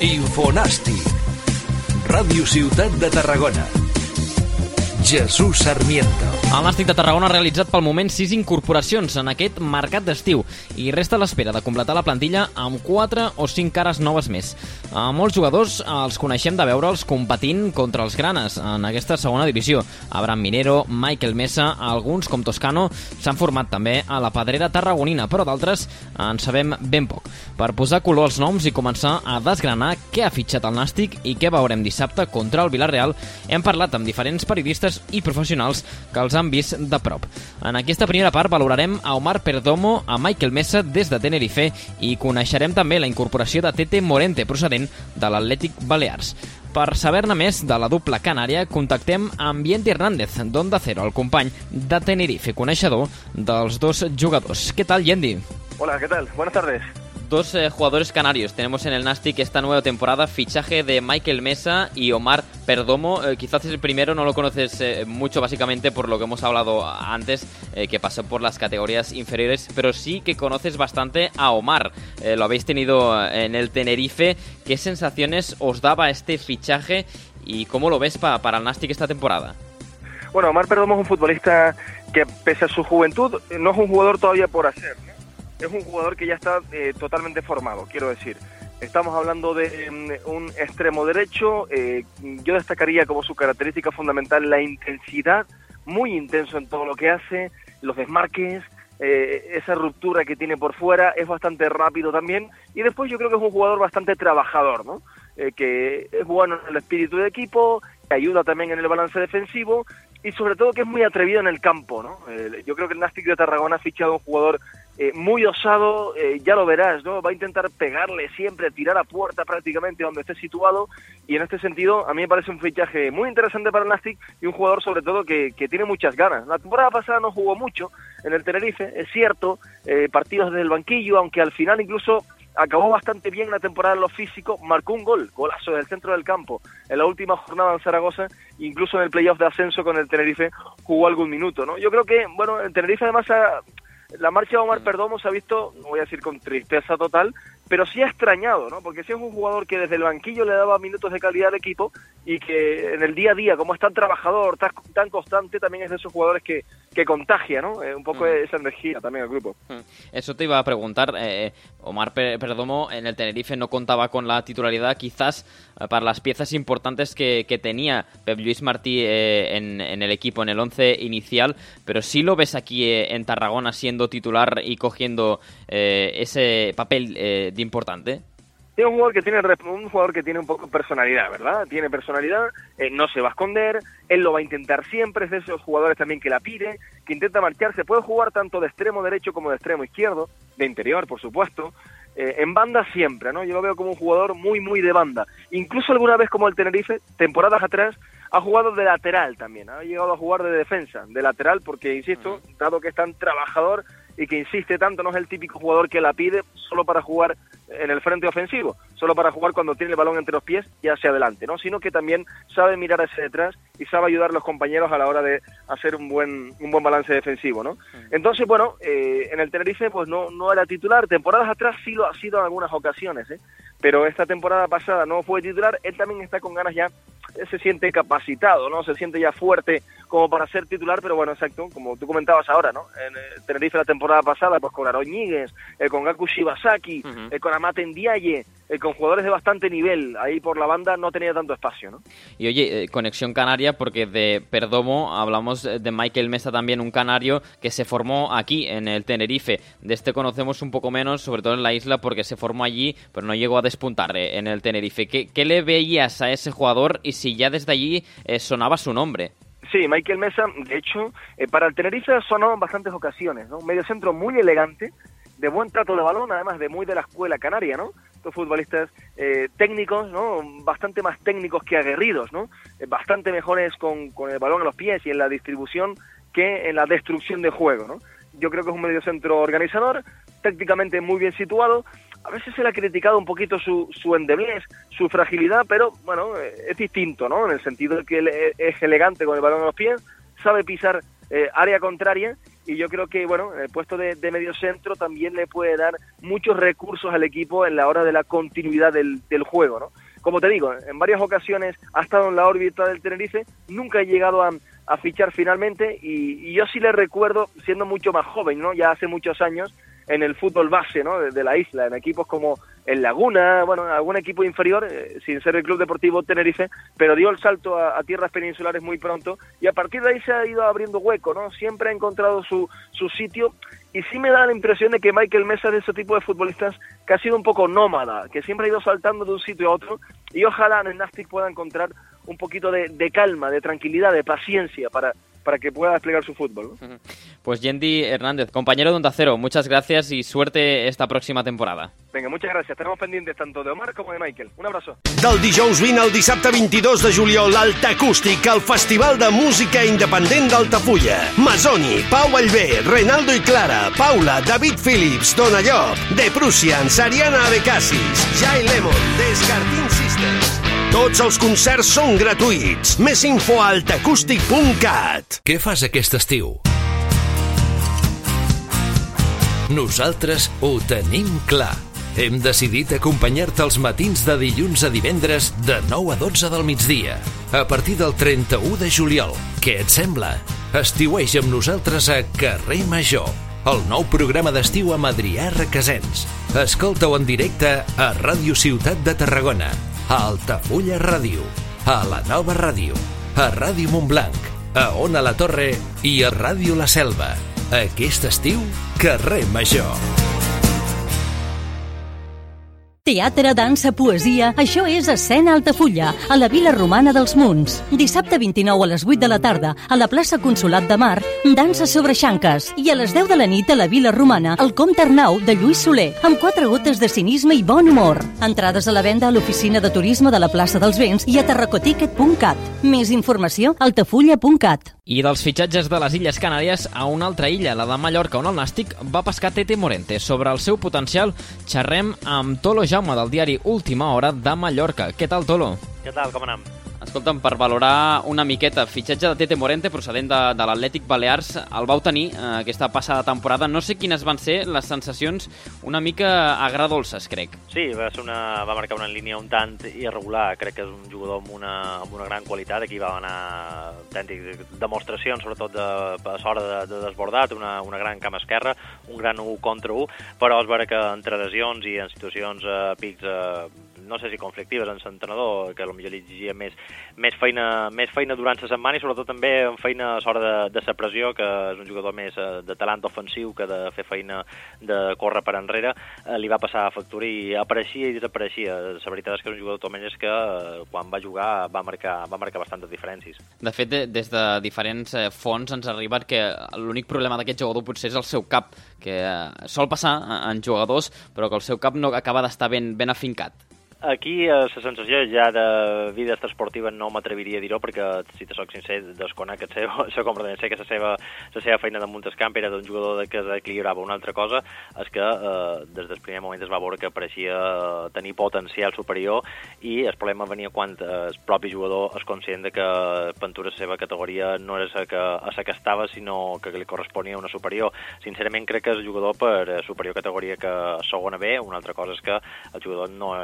Infonàstic. Ràdio Ciutat de Tarragona. Jesús Sarmiento. El Nàstic de Tarragona ha realitzat pel moment sis incorporacions en aquest mercat d'estiu i resta l'espera de completar la plantilla amb quatre o cinc cares noves més. A molts jugadors els coneixem de veure'ls competint contra els granes en aquesta segona divisió. Abraham Minero, Michael Mesa, alguns com Toscano s'han format també a la pedrera tarragonina, però d'altres en sabem ben poc. Per posar color als noms i començar a desgranar què ha fitxat el Nàstic i què veurem dissabte contra el Villarreal, hem parlat amb diferents periodistes i professionals que els han vist de prop. En aquesta primera part valorarem a Omar Perdomo, a Michael Mesa des de Tenerife i coneixerem també la incorporació de Tete Morente procedent de l'Atlètic Balears. Per saber-ne més de la dupla canària, contactem amb Yendi Hernández, d'Onda Cero, el company de Tenerife, coneixedor dels dos jugadors. Què tal, Yendi? Hola, ¿qué tal? Buenas tardes. Dos eh, jugadores canarios tenemos en el Nastic esta nueva temporada, fichaje de Michael Mesa y Omar Perdomo. Eh, quizás el primero no lo conoces eh, mucho básicamente por lo que hemos hablado antes, eh, que pasó por las categorías inferiores, pero sí que conoces bastante a Omar. Lo habéis tenido en el Tenerife. ¿Qué sensaciones os daba este fichaje y cómo lo ves pa- para el Nastic esta temporada? Bueno, Omar Perdomo es un futbolista que, pese a su juventud, no es un jugador todavía por hacer. Es un jugador que ya está eh, totalmente formado, quiero decir. Estamos hablando de mm, un extremo derecho. eh, yo destacaría como su característica fundamental la intensidad, muy intenso en todo lo que hace, los desmarques, eh, esa ruptura que tiene por fuera, es bastante rápido también. Y después yo creo que es un jugador bastante trabajador, ¿no? Eh, que es bueno en el espíritu de equipo, que ayuda también en el balance defensivo y sobre todo que es muy atrevido en el campo, ¿no? Eh, yo creo que el Nastic de Tarragona ha fichado un jugador eh, muy osado, eh, ya lo verás, ¿no? Va a intentar pegarle siempre, tirar a puerta prácticamente donde esté situado y en este sentido a mí me parece un fichaje muy interesante para el Nastic y un jugador sobre todo que, que tiene muchas ganas. La temporada pasada no jugó mucho en el Tenerife, es cierto, eh, partidos desde el banquillo, aunque al final incluso acabó bastante bien la temporada en lo físico, marcó un gol, golazo del centro del campo en la última jornada en Zaragoza, incluso en el playoff de ascenso con el Tenerife jugó algún minuto, ¿no? Yo creo que, bueno, el Tenerife además ha- la marcha de Omar Perdomo se ha visto, no voy a decir con tristeza total, pero sí ha extrañado, ¿no? Porque sí es un jugador que desde el banquillo le daba minutos de calidad al equipo y que en el día a día, como es tan trabajador, tan, tan constante, también es de esos jugadores que, que contagia, ¿no? Eh, un poco Mm. esa energía también al grupo. Mm. Eso te iba a preguntar. eh, Omar Pe- Perdomo en el Tenerife no contaba con la titularidad, quizás eh, para las piezas importantes que, que tenía Pep Luis Martí eh, en, en el equipo, en el once inicial, pero sí lo ves aquí eh, en Tarragona siendo titular y cogiendo eh, ese papel importante. Tiene un jugador que tiene un jugador que tiene un poco personalidad, ¿verdad? Tiene personalidad, eh, no se va a esconder, él lo va a intentar siempre, es de esos jugadores también que la pide, que intenta marcharse, puede jugar tanto de extremo derecho como de extremo izquierdo, de interior, por supuesto, eh, en banda siempre, ¿no? Yo lo veo como un jugador muy, muy de banda. Incluso alguna vez como el Tenerife, temporadas atrás, ha jugado de lateral también, ha llegado a jugar de defensa, de lateral, porque, insisto, dado que es tan trabajador y que insiste tanto, no es el típico jugador que la pide solo para jugar en el frente ofensivo, solo para jugar cuando tiene el balón entre los pies y hacia adelante, ¿no? Sino que también sabe mirar hacia detrás y sabe ayudar a los compañeros a la hora de hacer un buen un buen balance defensivo, ¿no? Entonces, bueno, eh, en el Tenerife pues no no era titular, temporadas atrás sí lo ha sido en algunas ocasiones, ¿eh? Pero esta temporada pasada no fue titular, él también está con ganas ya se siente capacitado, ¿no? Se siente ya fuerte como para ser titular, pero bueno, exacto, como tú comentabas ahora, ¿no? En eh, Tenerife la temporada pasada, pues con Aroñiguez, eh, con Gaku Shibasaki, Ujú. eh, con Amate Ndiaye, eh, con jugadores de bastante nivel, ahí por la banda no tenía tanto espacio, ¿no? Y oye, eh, conexión canaria, porque de Perdomo hablamos eh, de Michael Mesa también, un canario que se formó aquí, en el Tenerife. De este conocemos un poco menos, sobre todo en la isla, porque se formó allí, pero no llegó a despuntar en el Tenerife. ¿Qué, qué le veías a ese jugador y si ya desde allí eh, sonaba su nombre? Sí, Michael Mesa, de hecho, eh, para el Tenerife sonado en bastantes ocasiones, ¿no? Un medio centro muy elegante, de buen trato de balón, además de muy de la escuela canaria, ¿no? Estos futbolistas eh, técnicos, ¿no? Bastante más técnicos que aguerridos, ¿no? Eh, bastante mejores con, con el balón a los pies y en la distribución que en la destrucción de juego, ¿no? Yo creo que es un medio centro organizador, técnicamente muy bien situado. A veces se le ha criticado un poquito su, su endeblez, su fragilidad, pero bueno, es distinto, ¿no? En el sentido de que él es elegante con el balón a los pies, sabe pisar eh, área contraria y yo creo que, bueno, el puesto de, de medio centro también le puede dar muchos recursos al equipo en la hora de la continuidad del, del juego, ¿no? Como te digo, en varias ocasiones ha estado en la órbita del Tenerife, nunca ha llegado a, a fichar finalmente y, y, yo sí le recuerdo siendo mucho más joven, ¿no? Ya hace muchos años en el fútbol base, ¿no? De, de la isla, en equipos como el Laguna, bueno, algún equipo inferior, eh, sin ser el Club Deportivo Tenerife, pero dio el salto a, a, tierras peninsulares muy pronto y a partir de ahí se ha ido abriendo hueco, ¿no? Siempre ha encontrado su, su sitio y sí me da la impresión de que Michael Mesa es de ese tipo de futbolistas que ha sido un poco nómada, que siempre ha ido saltando de un sitio a otro y ojalá en el Nastic pueda encontrar un poquito de, de calma, de tranquilidad, de paciencia para, para que pueda desplegar su fútbol. ¿no? Pues Yendi Hernández, compañero de Onda Cero, muchas gracias y suerte esta próxima temporada. Venga, muchas gracias. Tenemos pendientes tanto de Omar como de Michael. Un abrazo. Del dijous 20 al dissabte 22 de juliol, l'Altacústic, el Festival de Música Independent d'Altafulla. Masoni, Pau Allvé, Renaldo i Clara, Paula, David Phillips, Dona Llop, De Prussians, Ariana Abecassis, Jai Lemon, Descartin Sisters. Tots els concerts són gratuïts. Més info a altacústic.cat. Què fas aquest estiu? Nosaltres ho tenim clar. Hem decidit acompanyar-te els matins de dilluns a divendres de 9 a 12 del migdia, a partir del 31 de juliol. Què et sembla? Estiueix amb nosaltres a Carrer Major, el nou programa d'estiu amb Adrià Requesens. Escolta-ho en directe a Ràdio Ciutat de Tarragona, a Altafulla Ràdio, a la Nova Ràdio, a Ràdio Montblanc, a Ona la Torre i a Ràdio La Selva. Aquest estiu, Carrer Major. Teatre, dansa, poesia, això és Escena Altafulla, a la Vila Romana dels Munts. Dissabte 29 a les 8 de la tarda, a la plaça Consolat de Mar, dansa sobre xanques. I a les 10 de la nit a la Vila Romana, el Comte Arnau de Lluís Soler, amb quatre gotes de cinisme i bon humor. Entrades a la venda a l'oficina de turisme de la plaça dels Vents i a terracoticket.cat. Més informació altafulla.cat. I dels fitxatges de les Illes Canàries a una altra illa, la de Mallorca, on el Nàstic va pescar Tete Morente. Sobre el seu potencial, xerrem amb Tolo Jaume del diari Última Hora de Mallorca. Què tal, Tolo? Què tal, com anem? Escolta'm, per valorar una miqueta, fitxatge de Tete Morente procedent de, de l'Atlètic Balears, el vau tenir eh, aquesta passada temporada. No sé quines van ser les sensacions una mica agradolces, crec. Sí, va, ser una, va marcar una línia un tant irregular. Crec que és un jugador amb una, amb una gran qualitat. Aquí va anar autèntic demostracions, sobretot de, a l'hora de, de desbordat, una, una gran cama esquerra, un gran 1 contra 1, però és vera que entre lesions i en situacions eh, pics eh, no sé si conflictives en l'entrenador, que potser li exigia més, més, feina, més feina durant la setmana i sobretot també en feina a l'hora de, de la pressió, que és un jugador més eh, de talent ofensiu que de fer feina de córrer per enrere, eh, li va passar a factura i apareixia i desapareixia. La veritat és que és un jugador almenys que eh, quan va jugar va marcar, va marcar bastantes diferències. De fet, de, des de diferents fonts ens arriba que l'únic problema d'aquest jugador potser és el seu cap, que sol passar en jugadors, però que el seu cap no acaba d'estar ben, ben afincat. Aquí eh, la sensació ja de vida esportiva no m'atreviria a dir-ho perquè, si te soc sincer, desconec el seu, això completament. Sé que la seva, la seva feina damunt el camp era d'un jugador de que desequilibrava. Una altra cosa és que eh, des del primer moment es va veure que pareixia tenir potencial superior i el problema venia quan el propi jugador és conscient de que Pentura la seva categoria no era la que, a la que estava, sinó que li corresponia una superior. Sincerament crec que és jugador per superior categoria que segona B. Una altra cosa és que el jugador no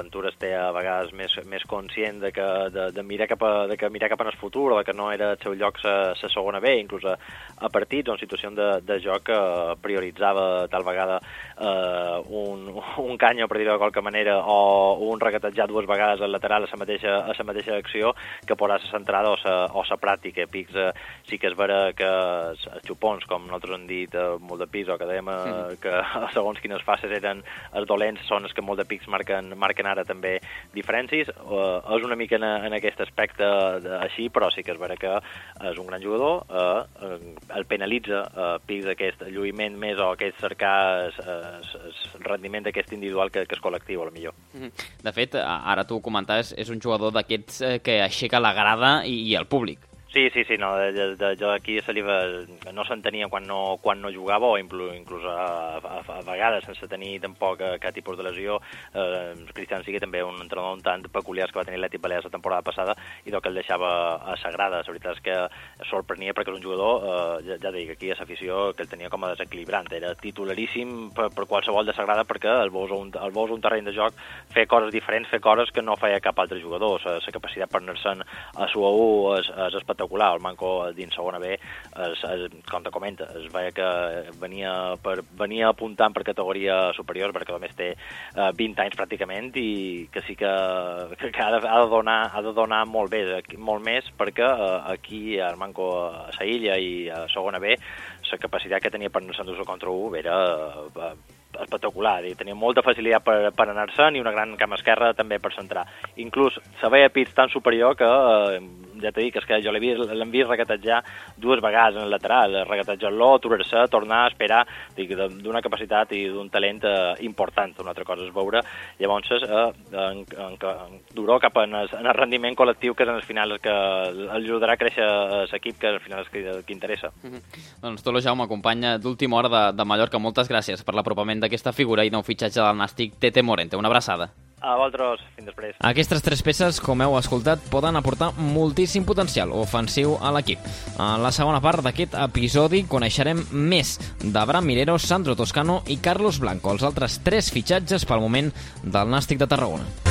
Ventura té a vegades més, més conscient de, que, de, de, mirar cap a, de que mirar cap en el futur, de que no era el seu lloc la segona B, inclús a, a partits o en situació de, de joc que prioritzava tal vegada eh, un, un canyo, per dir-ho de qualque manera, o un regatejar dues vegades al lateral a la mateixa, a la mateixa acció que posar la centrada o la, o la pràctica. Pics eh, sí que és vera que els xupons, com nosaltres hem dit, eh, molt de pis, o que dèiem eh, que segons quines fases eren els dolents, són els que molt de pics marquen, marquen ara també diferències. Uh, és una mica en, en aquest aspecte de, així, però sí que és vera que és un gran jugador, uh, el penalitza uh, pis aquest lluïment més o aquest cercar el rendiment d'aquest individual que, que és col·lectiu, a lo millor. De fet, ara tu ho comentaves, és un jugador d'aquests que aixeca la grada i, i el públic. Sí, sí, sí, no, de, de, jo aquí a Saliva no s'entenia quan, no, quan no jugava o inclús, a, a, a vegades sense tenir tampoc eh, cap tipus de lesió. Eh, Cristian Sigui també un entrenador un tant peculiar que va tenir l'Etic Balears la temporada passada i del que el deixava a Sagrada. La veritat és que sorprenia perquè és un jugador, eh, ja, ja dic, aquí a l'afició que el tenia com a desequilibrant. Era titularíssim per, per qualsevol de Sagrada perquè el veus, un, el veus un terreny de joc fer coses diferents, fer coses que no feia cap altre jugador. La capacitat per anar-se'n a su a és, és espectacular espectacular. El Manco dins segona B, es, es, com te comenta, es veia que venia, per, venia apuntant per categoria superior, perquè només té eh, 20 anys pràcticament i que sí que, que ha, de, ha, de donar, ha de donar molt bé, molt més, perquè eh, aquí el Manco a sa illa i a segona B, la capacitat que tenia per anar-se'n contra 1 era eh, espectacular, i tenia molta facilitat per, per anar-se'n i una gran cama esquerra també per centrar. Inclús se veia pits tan superior que eh, ja t'he dit, és que jo l'he vist, l'hem vist regatejar dues vegades en el lateral, regatejar-lo, aturar-se, tornar a esperar, dic, d'una capacitat i d'un talent eh, important. Una altra cosa és veure, llavors, eh, en, en, en duró cap en el, en el rendiment col·lectiu que és en el final que ajudarà a créixer l'equip, que al final és que, que interessa. Mm -hmm. Doncs Tolo Jaume, companya d'última hora de, de Mallorca, moltes gràcies per l'apropament d'aquesta figura i nou fitxatge del Nàstic Tete Morente. Una abraçada. A vosaltres, fins després. Aquestes tres peces, com heu escoltat, poden aportar moltíssim potencial ofensiu a l'equip. En la segona part d'aquest episodi coneixerem més d'Abraham Mirero, Sandro Toscano i Carlos Blanco, els altres tres fitxatges pel moment del Nàstic de Tarragona.